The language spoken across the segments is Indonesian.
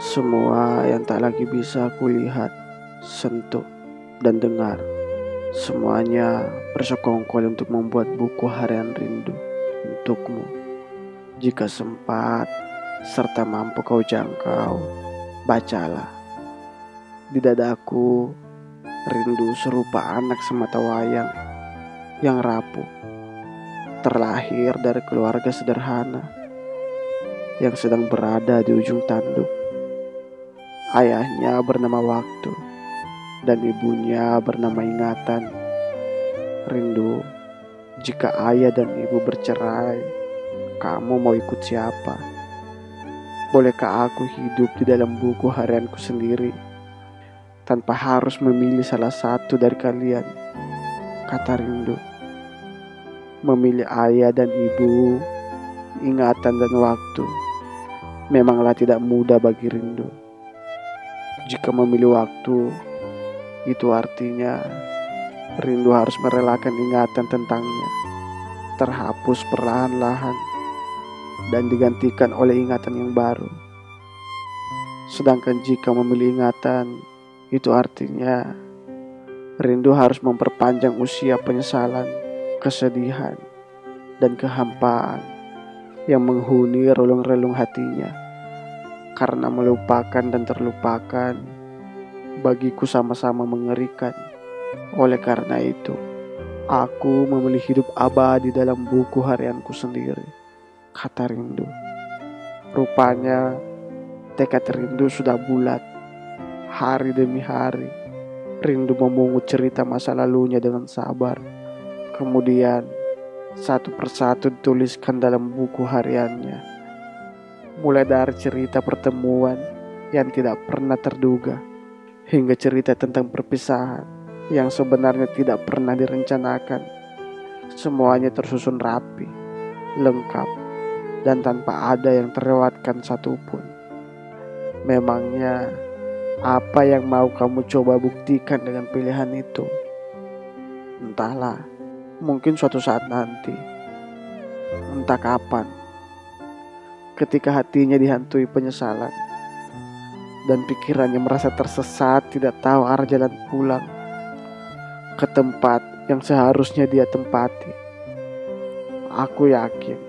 Semua yang tak lagi bisa kulihat, sentuh, dan dengar. Semuanya bersekongkol untuk membuat buku harian rindu untukmu. Jika sempat, serta mampu kau jangkau, bacalah. Di dadaku, rindu serupa anak semata wayang yang rapuh. Terlahir dari keluarga sederhana yang sedang berada di ujung tanduk Ayahnya bernama Waktu dan ibunya bernama Ingatan. Rindu, jika ayah dan ibu bercerai, kamu mau ikut siapa? Bolehkah aku hidup di dalam buku harianku sendiri tanpa harus memilih salah satu dari kalian? Kata Rindu. Memilih ayah dan ibu, ingatan dan waktu memanglah tidak mudah bagi Rindu. Jika memilih waktu, itu artinya rindu harus merelakan ingatan tentangnya, terhapus perlahan-lahan, dan digantikan oleh ingatan yang baru. Sedangkan jika memilih ingatan, itu artinya rindu harus memperpanjang usia penyesalan, kesedihan, dan kehampaan yang menghuni relung-relung hatinya karena melupakan dan terlupakan bagiku sama-sama mengerikan. Oleh karena itu, aku memilih hidup abadi dalam buku harianku sendiri. Kata rindu. Rupanya tekad rindu sudah bulat. Hari demi hari, rindu memungut cerita masa lalunya dengan sabar. Kemudian, satu persatu dituliskan dalam buku hariannya mulai dari cerita pertemuan yang tidak pernah terduga hingga cerita tentang perpisahan yang sebenarnya tidak pernah direncanakan. Semuanya tersusun rapi, lengkap, dan tanpa ada yang terlewatkan satupun. Memangnya apa yang mau kamu coba buktikan dengan pilihan itu? Entahlah, mungkin suatu saat nanti. Entah kapan ketika hatinya dihantui penyesalan dan pikirannya merasa tersesat tidak tahu arah jalan pulang ke tempat yang seharusnya dia tempati. Aku yakin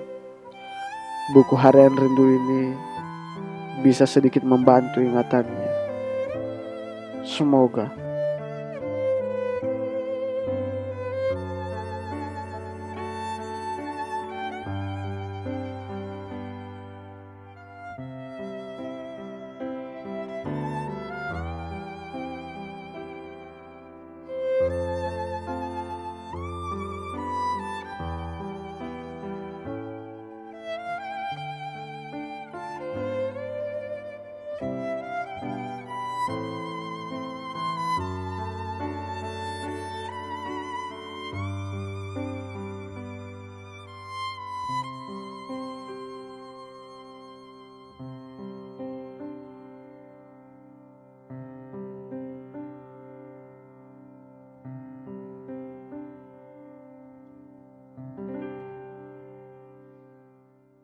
buku harian rindu ini bisa sedikit membantu ingatannya. Semoga